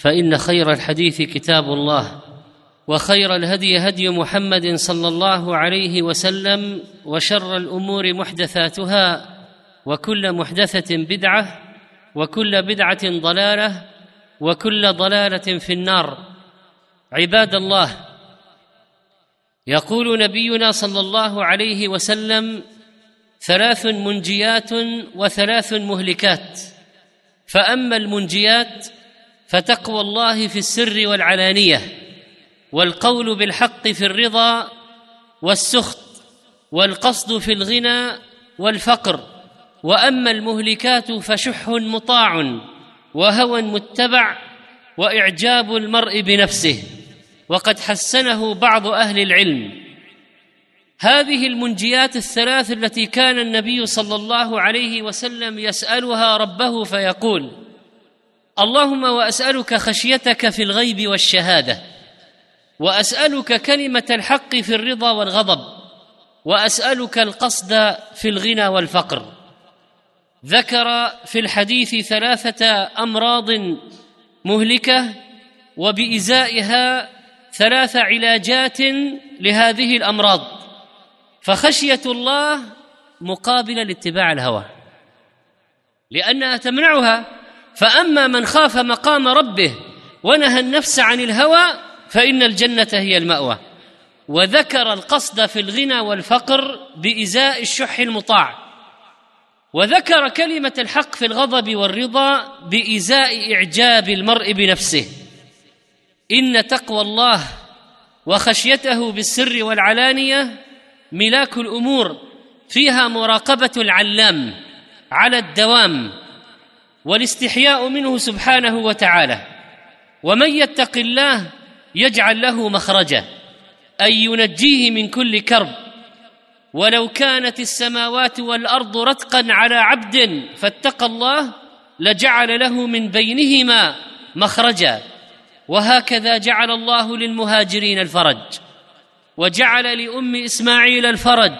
فإن خير الحديث كتاب الله وخير الهدي هدي محمد صلى الله عليه وسلم وشر الأمور محدثاتها وكل محدثة بدعة وكل بدعة ضلالة وكل ضلالة في النار. عباد الله يقول نبينا صلى الله عليه وسلم ثلاث منجيات وثلاث مهلكات. فأما المنجيات فتقوى الله في السر والعلانية والقول بالحق في الرضا والسخط والقصد في الغنى والفقر وأما المهلكات فشح مطاع وهوى متبع وإعجاب المرء بنفسه وقد حسنه بعض أهل العلم. هذه المنجيات الثلاث التي كان النبي صلى الله عليه وسلم يسألها ربه فيقول اللهم وأسألك خشيتك في الغيب والشهادة وأسألك كلمة الحق في الرضا والغضب وأسألك القصد في الغنى والفقر. ذكر في الحديث ثلاثة أمراض مهلكة وبإزائها ثلاث علاجات لهذه الأمراض. فخشية الله مقابله لاتباع الهوى لأنها تمنعها فأما من خاف مقام ربه ونهى النفس عن الهوى فإن الجنة هي المأوى. وذكر القصد في الغنى والفقر بإزاء الشح المطاع. وذكر كلمة الحق في الغضب والرضا بإزاء إعجاب المرء بنفسه. إن تقوى الله وخشيته بالسر والعلانية ملاك الأمور فيها مراقبة العلام على الدوام والاستحياء منه سبحانه وتعالى. ومن يتق الله يجعل له مخرجا أي ينجيه من كل كرب. ولو كانت السماوات والأرض رتقا على عبد فاتقى الله لجعل له من بينهما مخرجا. وهكذا جعل الله للمهاجرين الفرج. وجعل لأم إسماعيل الفرج.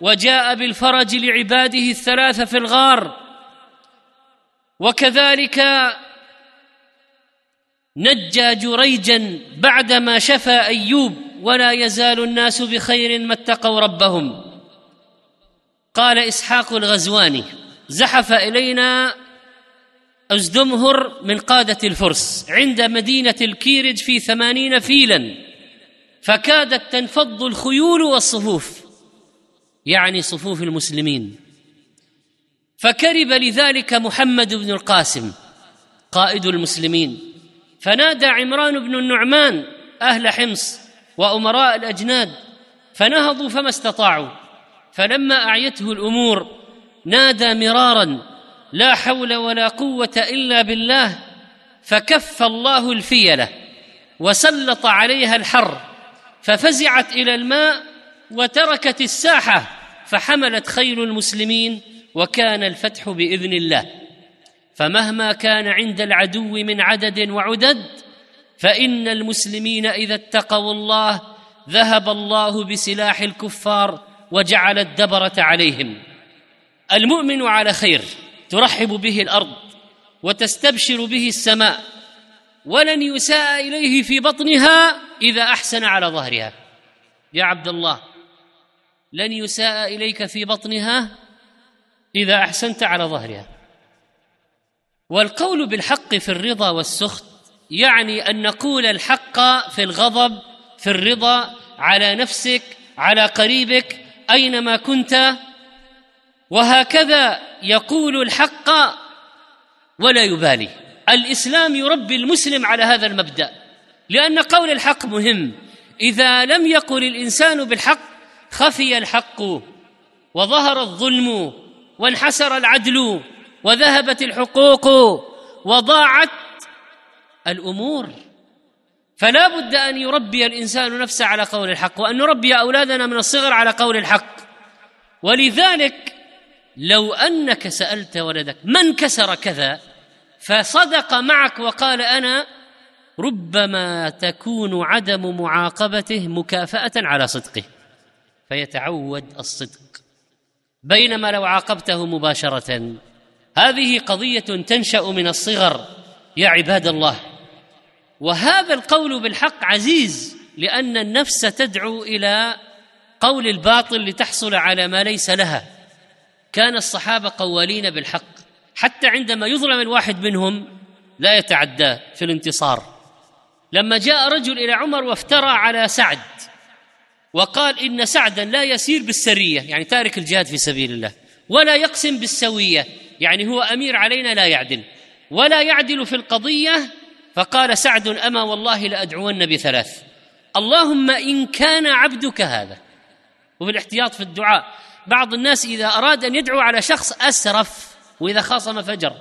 وجاء بالفرج لعباده الثلاثة في الغار. وكذلك نجى جريجا بعدما شفى أيوب ولا يزال الناس بخير ما اتقوا ربهم. قال إسحاق الغزواني زحف إلينا أزدمهر من قادة الفرس عند مدينة الكيرج في ثمانين فيلا فكادت تنفض الخيول والصفوف يعني صفوف المسلمين. فكرب لذلك محمد بن القاسم قائد المسلمين. فنادى عمران بن النعمان أهل حمص وأمراء الأجناد فنهضوا فما استطاعوا. فلما أعيته الأمور نادى مرارا لا حول ولا قوة إلا بالله فكف الله الفيله وسلط عليها الحر ففزعت إلى الماء وتركت الساحة فحملت خيل المسلمين وكان الفتح بإذن الله. فمهما كان عند العدو من عدد وعدد فإن المسلمين إذا اتقوا الله ذهب الله بسلاح الكفار وجعل الدبرة عليهم. المؤمن على خير ترحب به الأرض وتستبشر به السماء ولن يساء إليه في بطنها إذا أحسن على ظهرها. يا عبد الله لن يساء إليك في بطنها إذا أحسنت على ظهرها. والقول بالحق في الرضا والسخط يعني أن نقول الحق في الغضب في الرضا على نفسك على قريبك أينما كنت. وهكذا يقول الحق ولا يبالي. الإسلام يربي المسلم على هذا المبدأ لأن قول الحق مهم. إذا لم يقل الإنسان بالحق خفي الحق وظهر الظلم وانحسر العدل وذهبت الحقوق وضاعت الأمور. فلا بد أن يربي الإنسان نفسه على قول الحق وأن نربي أولادنا من الصغر على قول الحق. ولذلك لو أنك سألت ولدك من كسر كذا فصدق معك وقال أنا ربما تكون عدم معاقبته مكافأة على صدقه فيتعود الصدق. بينما لو عاقبته مباشرة. هذه قضية تنشأ من الصغر يا عباد الله. وهذا القول بالحق عزيز لأن النفس تدعو إلى قول الباطل لتحصل على ما ليس لها. كان الصحابة قوالين بالحق حتى عندما يظلم الواحد منهم لا يتعدى في الانتصار. لما جاء رجل إلى عمر وافترى على سعد وقال إن سعدا لا يسير بالسرية يعني تارك الجهاد في سبيل الله ولا يقسم بالسوية يعني هو أمير علينا لا يعدل ولا يعدل في القضية فقال سعد أما والله لأدعون بثلاث. اللهم إن كان عبدك هذا. وبالاحتياط في الدعاء بعض الناس إذا أراد أن يدعو على شخص أسرف وإذا خاصم فجر.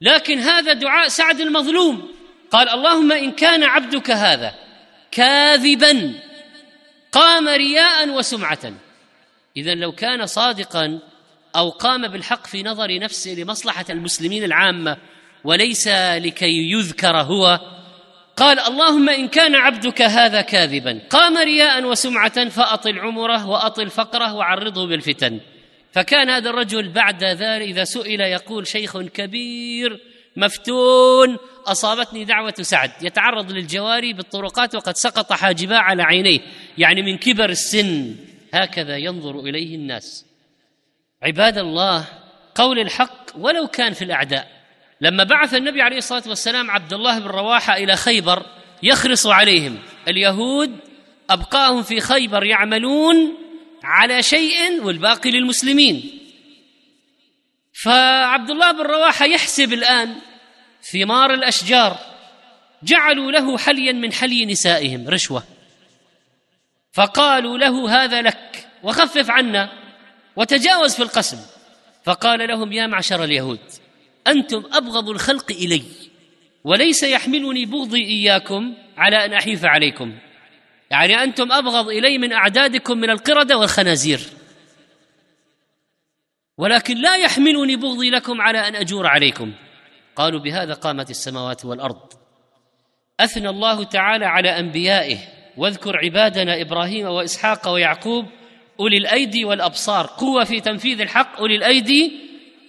لكن هذا دعاء سعد المظلوم. قال اللهم إن كان عبدك هذا كاذبا. قام رياء وسمعة. اذا لو كان صادقا أو قام بالحق في نظر نفسه لمصلحة المسلمين العامة وليس لكي يذكر هو قال اللهم إن كان عبدك هذا كاذبا. قام رياء وسمعة فأطل عمره وأطل فقره وعرضه بالفتن. فكان هذا الرجل بعد ذلك إذا سئل يقول شيخ كبير مفتون أصابتني دعوة سعد. يتعرض للجواري بالطرقات وقد سقط حاجبا على عينيه. يعني من كبر السن. هكذا ينظر إليه الناس. عباد الله قول الحق ولو كان في الأعداء. لما بعث النبي عليه الصلاة والسلام عبد الله بن رواحة إلى خيبر يخرص عليهم. اليهود أبقاهم في خيبر يعملون على شيء والباقي للمسلمين. فعبد الله بن رواحة يحسب الآن ثمار الأشجار جعلوا له حليا من حلي نسائهم رشوة. فقالوا له هذا لك وخفف عنا وتجاوز في القسم. فقال لهم يا معشر اليهود أنتم أبغض الخلق إلي وليس يحملني بغضي إياكم على أن أحيف عليكم. يعني أنتم أبغض إلي من أعدادكم من القردة والخنازير. ولكن لا يحملني بغضي لكم على أن أجور عليكم. قالوا بهذا قامت السماوات والأرض. أثنى الله تعالى على أنبيائه. واذكر عبادنا إبراهيم وإسحاق ويعقوب أولي الأيدي والأبصار. قوة في تنفيذ الحق أولي الأيدي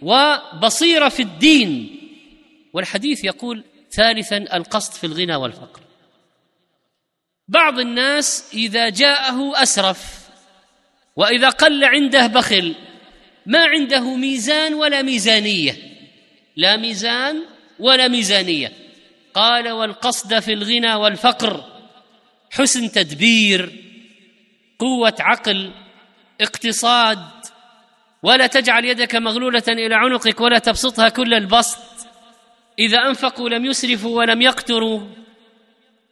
وبصيرة في الدين. والحديث يقول ثالثا القصد في الغنى والفقر. بعض الناس إذا جاءه أسرف وإذا قل عنده بخل ما عنده ميزان ولا ميزانية. لا ميزان ولا ميزانية. قال والقصد في الغنى والفقر حسن تدبير قوة عقل اقتصاد. ولا تجعل يدك مغلولة إلى عنقك ولا تبسطها كل البسط. إذا أنفقوا لم يسرفوا ولم يقتروا.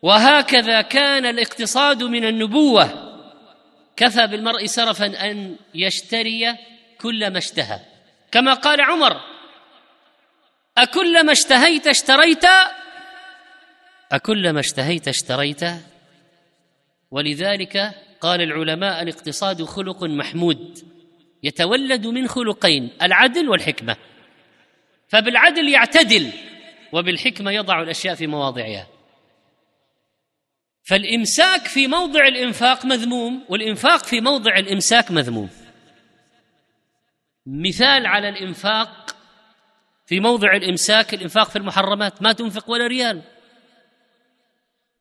وهكذا كان الاقتصاد من النبوة. كفى بالمرء سرفا أن يشتري كل ما اشتهى. كما قال عمر أكلما اشتهيت اشتريت أكلما اشتهيت اشتريت. ولذلك قال العلماء الاقتصاد خلق محمود يتولد من خلقين العدل والحكمة. فبالعدل يعتدل وبالحكمة يضع الأشياء في مواضعها. فالإمساك في موضع الإنفاق مذموم والإنفاق في موضع الإمساك مذموم. مثال على الإنفاق في موضع الإمساك الإنفاق في المحرمات ما تنفق ولا ريال.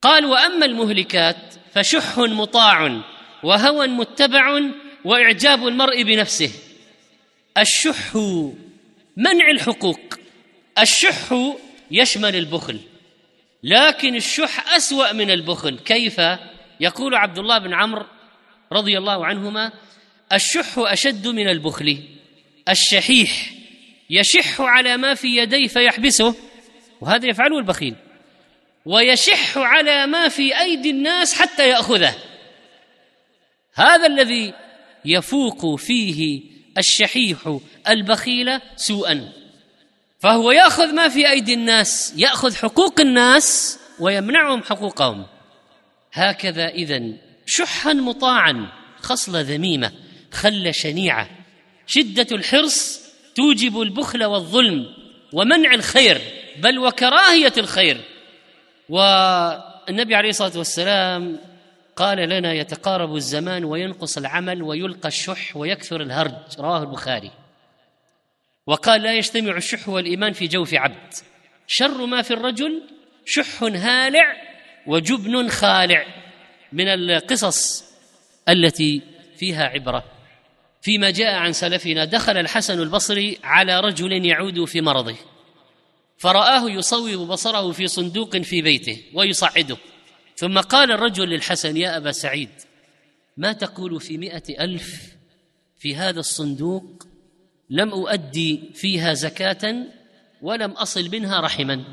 قال وأما المهلكات فشح مطاع وهوى متبع وإعجاب المرء بنفسه. الشح منع الحقوق الشح يشمل البخل لكن الشح أسوأ من البخل. كيف؟ يقول عبد الله بن عمرو رضي الله عنهما الشح أشد من البخل. الشحيح يشح على ما في يديه فيحبسه وهذا يفعله البخيل. ويشح على ما في أيدي الناس حتى يأخذه. هذا الذي يفوق فيه الشحيح البخيل سوءا. فهو يأخذ ما في أيدي الناس يأخذ حقوق الناس ويمنعهم حقوقهم. هكذا اذا شحا مطاعا خصله ذميمة خله شنيعة. شدة الحرص توجب البخل والظلم ومنع الخير بل وكراهية الخير. والنبي عليه الصلاة والسلام قال لنا يتقارب الزمان وينقص العمل ويلقى الشح ويكثر الهرج رواه البخاري. وقال لا يجتمع الشح والإيمان في جوف عبد. شر ما في الرجل شح هالع وجبن خالع من القصص التي فيها عبرة. فيما جاء عن سلفنا دخل الحسن البصري على رجل يعود في مرضه. فرآه يصوب بصره في صندوق في بيته ويصعده. ثم قال الرجل للحسن يا أبا سعيد ما تقول في مئة ألف في هذا الصندوق لم أؤدي فيها زكاة ولم أصل منها رحما؟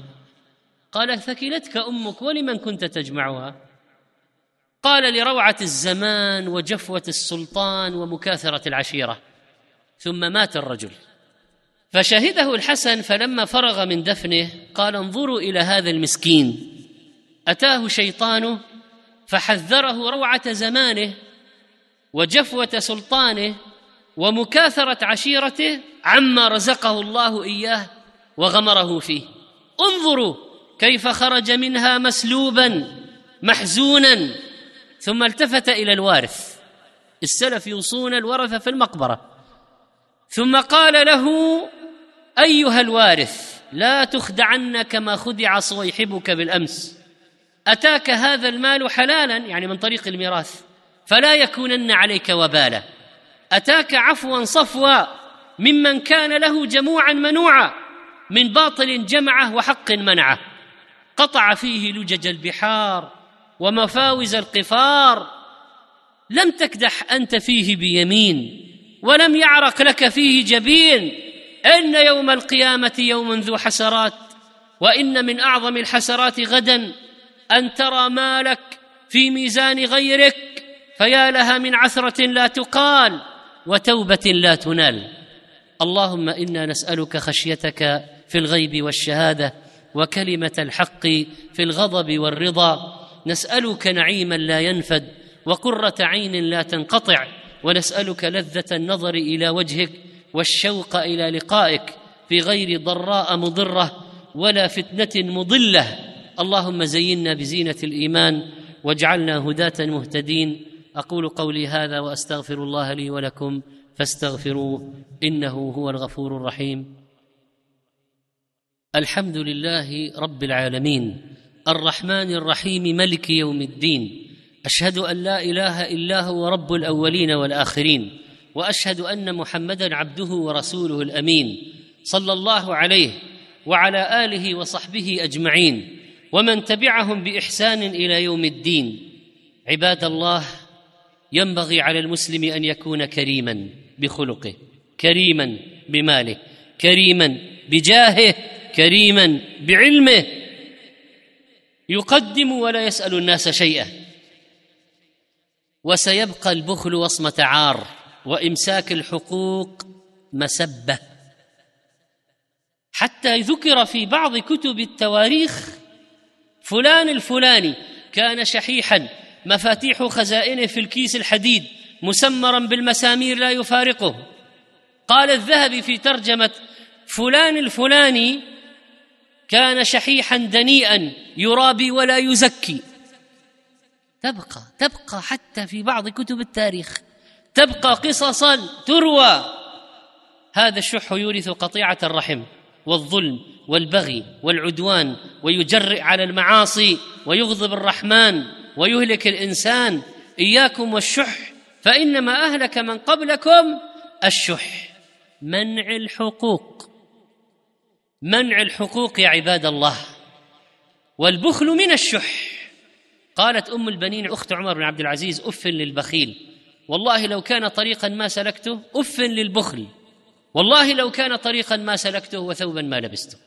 قال ثكلتك أمك ولمن كنت تجمعها؟ قال لروعة الزمان وجفوة السلطان ومكاثرة العشيرة ثم مات الرجل. فشهده الحسن فلما فرغ من دفنه قال انظروا إلى هذا المسكين. أتاه شيطانه فحذره روعة زمانه وجفوة سلطانه ومكاثرة عشيرته عما رزقه الله إياه وغمره فيه. انظروا كيف خرج منها مسلوبا محزونا. ثم التفت إلى الوارث. السلف يوصون الورث في المقبرة. ثم قال له أيها الوارث لا تخدعن كما خدع صويحبك بالأمس. أتاك هذا المال حلالا يعني من طريق الميراث فلا يكونن عليك وبالا. أتاك عفوا صفوا ممن كان له جموعا منوعا من باطل جمعه وحق منعه. قطع فيه لجج البحار. ومفاوز القفار لم تكدح أنت فيه بيمين ولم يعرق لك فيه جبين. إن يوم القيامة يوم ذو حسرات وإن من أعظم الحسرات غدا. أن ترى مالك في ميزان غيرك فيا لها من عثرة لا تقال وتوبة لا تنال. اللهم إنا نسألك خشيتك في الغيب والشهادة وكلمة الحق في الغضب والرضا. نسألك نعيما لا ينفد وقرة عين لا تنقطع ونسألك لذة النظر إلى وجهك والشوق إلى لقائك في غير ضراء مضرة ولا فتنة مضلة. اللهم زينا بزينة الإيمان واجعلنا هداة مهتدين. أقول قولي هذا وأستغفر الله لي ولكم فاستغفروه إنه هو الغفور الرحيم. الحمد لله رب العالمين. الرحمن الرحيم ملك يوم الدين. أشهد أن لا إله إلا هو رب الأولين والآخرين وأشهد أن محمدا عبده ورسوله الأمين. صلى الله عليه وعلى آله وصحبه أجمعين. ومن تبعهم بإحسان إلى يوم الدين. عباد الله ينبغي على المسلم أن يكون كريما بخلقه كريما بماله كريما بجاهه كريما بعلمه يقدم ولا يسأل الناس شيئا. وسيبقى البخل وصمه عار وإمساك الحقوق مسبة. حتى ذكر في بعض كتب التواريخ فلان الفلاني كان شحيحا مفاتيح خزائنه في الكيس الحديد مسمرا بالمسامير لا يفارقه. قال الذهبي في ترجمة فلان الفلاني كان شحيحا دنيئا يرابي ولا يزكي. تبقى تبقى حتى في بعض كتب التاريخ. تبقى قصصا تروى. هذا الشح يورث قطيعة الرحم والظلم والبغي والعدوان ويجرئ على المعاصي ويغضب الرحمن ويهلك الإنسان. إياكم والشح فإنما أهلك من قبلكم الشح. منع الحقوق. منع الحقوق يا عباد الله والبخل من الشح. قالت أم البنين أخت عمر بن عبد العزيز أف للبخيل. والله لو كان طريقا ما سلكته أف للبخل. والله لو كان طريقا ما سلكته وثوبا ما لبسته.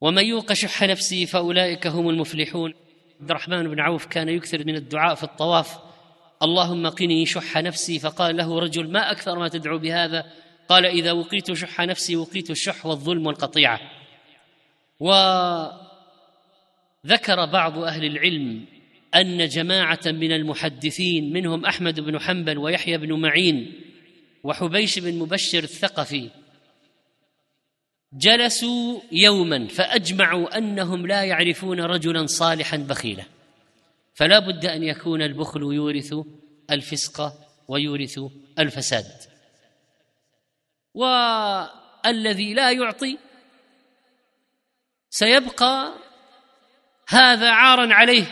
ومن يوق شح نفسه فأولئك هم المفلحون. عبد الرحمن بن عوف كان يكثر من الدعاء في الطواف. اللهم قني شح نفسي فقال له رجل ما أكثر ما تدعو بهذا؟ قال إذا وقيت شح نفسي وقيت الشح والظلم والقطيعة. وذكر بعض أهل العلم أن جماعة من المحدثين منهم أحمد بن حنبل ويحيى بن معين وحبيش بن مبشر الثقفي جلسوا يوما فأجمعوا أنهم لا يعرفون رجلا صالحا بخيلا. فلا بد أن يكون البخل يورث الفسق ويورث الفساد. والذي لا يعطي سيبقى هذا عارا عليه.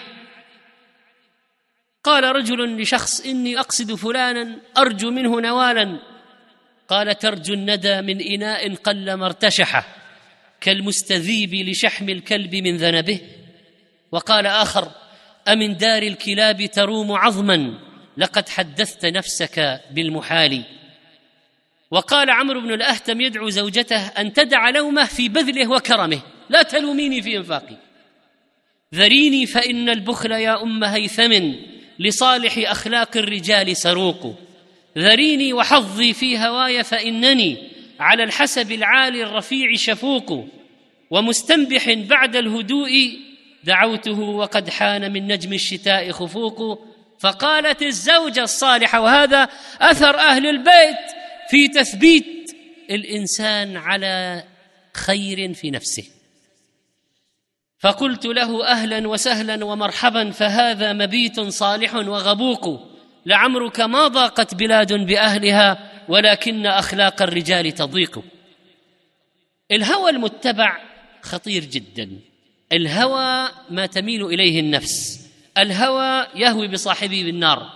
قال رجل لشخص إني أقصد فلانا أرجو منه نوالا. قال ترجو الندى من إناء قل ارتشحه كالمستذيب لشحم الكلب من ذنبه. وقال آخر أمن دار الكلاب تروم عظما لقد حدثت نفسك بالمحال. وقال عمرو بن الأهتم يدعو زوجته أن تدع لومه في بذله وكرمه. لا تلوميني في إنفاقي. ذريني فإن البخل يا أم هيثم لصالح أخلاق الرجال سروق. ذريني وحظي في هواي فإنني على الحسب العالي الرفيع شفوق. ومستنبح بعد الهدوء دعوته وقد حان من نجم الشتاء خفوق. فقالت الزوجة الصالحة وهذا أثر أهل البيت في تثبيت الإنسان على خير في نفسه. فقلت له أهلا وسهلا ومرحبا فهذا مبيت صالح وغبوق. لعمرك ما ضاقت بلاد بأهلها ولكن أخلاق الرجال تضيق. الهوى المتبع خطير جدا. الهوى ما تميل إليه النفس. الهوى يهوي بصاحبه بالنار.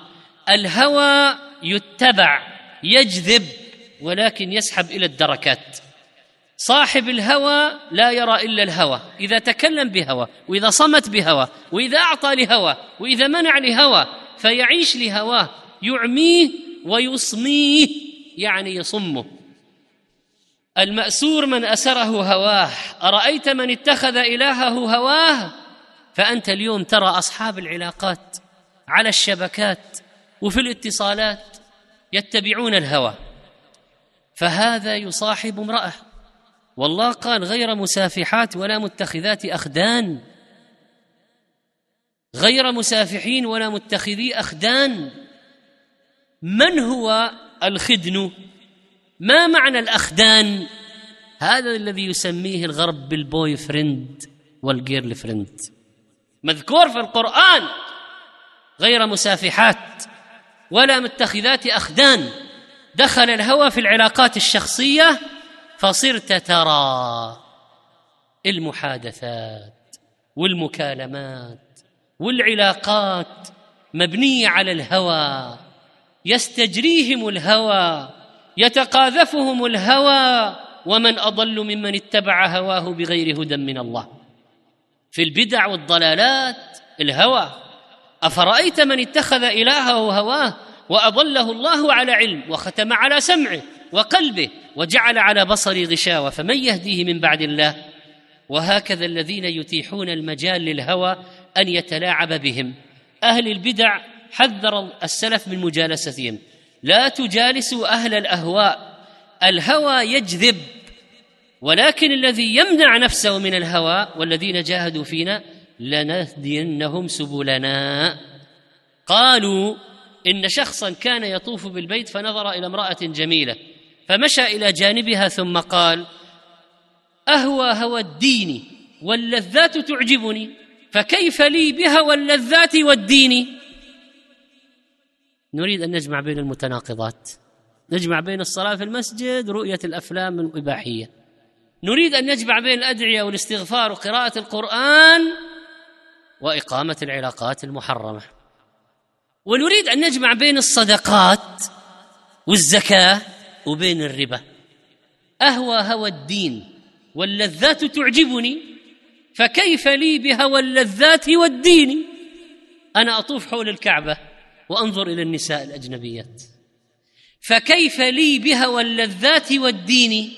الهوى يتبع يجذب ولكن يسحب إلى الدركات. صاحب الهوى لا يرى إلا الهوى. إذا تكلم بهوى وإذا صمت بهوى وإذا أعطى لهوى وإذا منع لهوى فيعيش لهواه يعميه ويصميه يعني يصمه. المأسور من أسره هواه. أرأيت من اتخذ إلهه هواه؟ فأنت اليوم ترى أصحاب العلاقات على الشبكات وفي الاتصالات يتبعون الهوى. فهذا يصاحب امرأة. والله قال غير مسافحات ولا متخذات أخدان. غير مسافحين ولا متخذي أخدان. من هو الخدن؟ ما معنى الأخدان؟ هذا الذي يسميه الغرب بال boyfriend وال girlfriend. مذكور في القرآن. غير مسافحات ولا متخذات أخدان. دخل الهوى في العلاقات الشخصية فصرت ترى المحادثات والمكالمات والعلاقات مبنية على الهوى. يستجريهم الهوى يتقاذفهم الهوى ومن أضل ممن اتبع هواه بغير هدى من الله. في البدع والضلالات الهوى. أفرأيت من اتخذ إلهه هواه؟ وأضله الله على علم وختم على سمعه وقلبه وجعل على بصر غشاوة فمن يهديه من بعد الله؟ وهكذا الذين يتيحون المجال للهوى أن يتلاعب بهم. أهل البدع حذر السلف من مجالستهم. لا تجالسوا أهل الأهواء الهوى يجذب ولكن الذي يمنع نفسه من الهوى والذين جاهدوا فينا لنهدينهم سبلنا. قالوا إن شخصا كان يطوف بالبيت فنظر إلى امرأة جميلة فمشى إلى جانبها ثم قال أهوى هوى الدين واللذات تعجبني فكيف لي بهوى اللذات والدين؟ نريد أن نجمع بين المتناقضات نجمع بين الصلاة في المسجد رؤية الأفلام الإباحية. نريد أن نجمع بين الأدعية والاستغفار وقراءة القرآن وإقامة العلاقات المحرمة. ونريد أن نجمع بين الصدقات والزكاة وبين الربا. أهوى هوى الدين واللذات تعجبني فكيف لي بهوى اللذات والدين؟ أنا أطوف حول الكعبة وأنظر إلى النساء الأجنبيات. فكيف لي بهوى اللذات والدين؟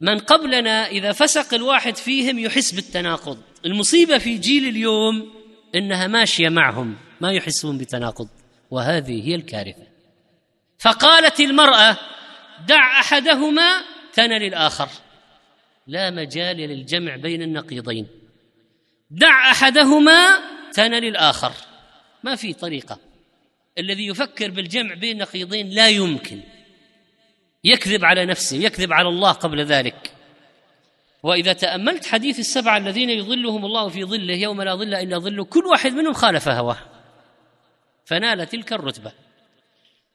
من قبلنا إذا فسق الواحد فيهم يحس بالتناقض. المصيبة في جيل اليوم إنها ماشية معهم. ما يحسون بتناقض وهذه هي الكارثة. فقالت المرأة دع أحدهما تنل الآخر لا مجال للجمع بين النقيضين. دع أحدهما تنل الآخر ما في طريقة. الذي يفكر بالجمع بين نقيضين لا يمكن. يكذب على نفسه يكذب على الله قبل ذلك. وإذا تأملت حديث السبعه الذين يظلهم الله في ظله يوم لا ظل إلا ظله كل واحد منهم خالف هواه. فنال تلك الرتبة.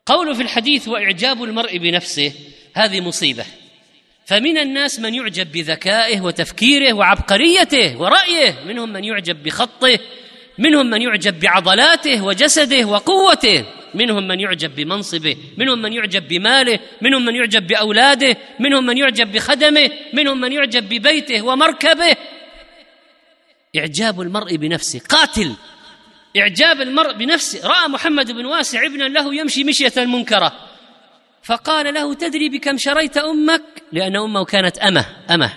قول في الحديث وإعجاب المرء بنفسه هذه مصيبة. فمن الناس من يعجب بذكائه وتفكيره وعبقريته ورأيه منهم من يعجب بخطه منهم من يعجب بعضلاته وجسده وقوته منهم من يعجب بمنصبه منهم من يعجب بماله منهم من يعجب بأولاده منهم من يعجب بخدمه منهم من يعجب ببيته ومركبه. إعجاب المرء بنفسه قاتل. إعجاب المرء بنفسه. رأى محمد بن واسع ابنا له يمشي مشية منكرة. فقال له تدري بكم شريت أمك؟ لأن أمه كانت أمة أمة.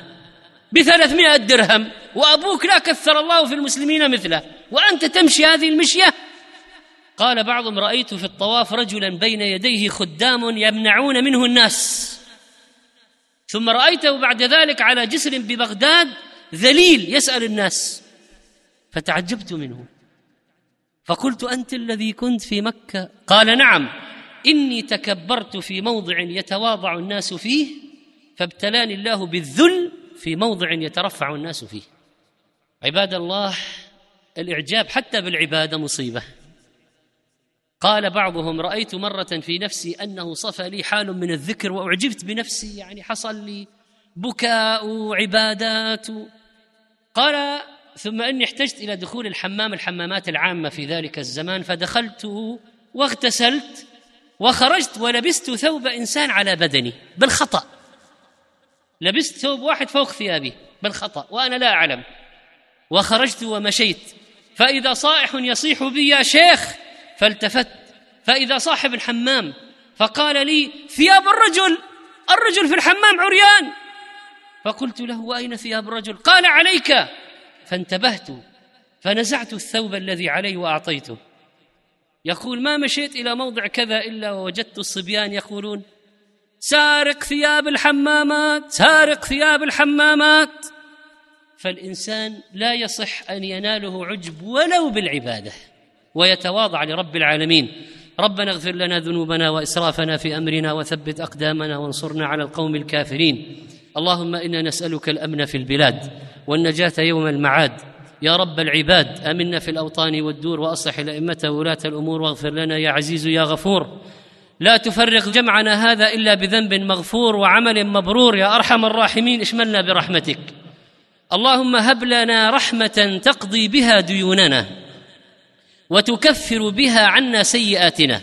بثلاثمائة درهم. وأبوك لا كثر الله في المسلمين مثله. وأنت تمشي هذه المشية؟ قال بعضهم رأيت في الطواف رجلا بين يديه خدام يمنعون منه الناس. ثم رأيته بعد ذلك على جسر ببغداد ذليل يسأل الناس. فتعجبت منه. فقلت أنت الذي كنت في مكة؟ قال نعم. إني تكبرت في موضع يتواضع الناس فيه فابتلاني الله بالذل في موضع يترفع الناس فيه. عباد الله الإعجاب حتى بالعبادة مصيبة. قال بعضهم رأيت مرة في نفسي أنه صفى لي حال من الذكر وأعجبت بنفسي يعني حصل لي بكاء وعبادات قال ثم اني احتجت إلى دخول الحمام الحمامات العامة في ذلك الزمان فدخلت واغتسلت وخرجت ولبست ثوب إنسان على بدني بالخطأ. لبست ثوب واحد فوق ثيابي بالخطأ وأنا لا أعلم. وخرجت ومشيت. فإذا صائح يصيح بي يا شيخ فالتفت. فإذا صاحب الحمام فقال لي ثياب الرجل الرجل في الحمام عريان. فقلت له وأين ثياب الرجل؟ قال عليك. فانتبهت فنزعت الثوب الذي علي وأعطيته. يقول ما مشيت إلى موضع كذا إلا ووجدت الصبيان يقولون سارق ثياب الحمامات سارق ثياب الحمامات. فالإنسان لا يصح أن يناله عجب ولو بالعبادة ويتواضع لرب العالمين. ربنا اغفر لنا ذنوبنا وإسرافنا في أمرنا وثبت أقدامنا وانصرنا على القوم الكافرين. اللهم إنا نسألك الأمن في البلاد. والنجاة يوم المعاد. يا رب العباد آمنا في الأوطان والدور وأصلح الأئمة وولاة الأمور واغفر لنا يا عزيز يا غفور. لا تفرق جمعنا هذا إلا بذنب مغفور وعمل مبرور. يا أرحم الراحمين اشملنا برحمتك. اللهم هب لنا رحمة تقضي بها ديوننا وتكفر بها عنا سيئاتنا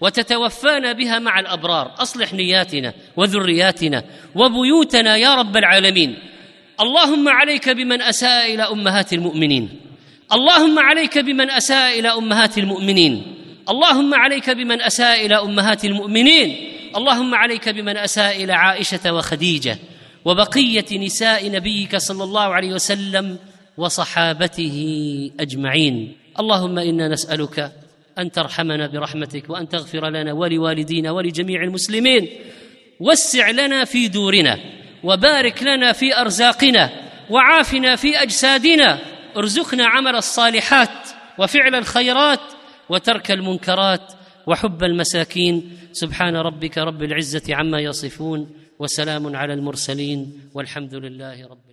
وتتوفانا بها مع الأبرار. أصلح نياتنا وذرياتنا وبيوتنا يا رب العالمين. اللهم عليك بمن أساء إلى أمهات المؤمنين. اللهم عليك بمن أساء إلى أمهات المؤمنين. اللهم عليك بمن أساء إلى أمهات المؤمنين. اللهم عليك بمن أساء إلى عائشة وخديجة وبقية نساء نبيك صلى الله عليه وسلم وصحابته أجمعين. اللهم إنا نسألك أن ترحمنا برحمتك وأن تغفر لنا ولوالدينا ولجميع المسلمين. وسع لنا في دورنا. وبارك لنا في أرزاقنا وعافنا في أجسادنا. ارزقنا عمل الصالحات وفعل الخيرات وترك المنكرات وحب المساكين. سبحان ربك رب العزة عما يصفون وسلام على المرسلين والحمد لله رب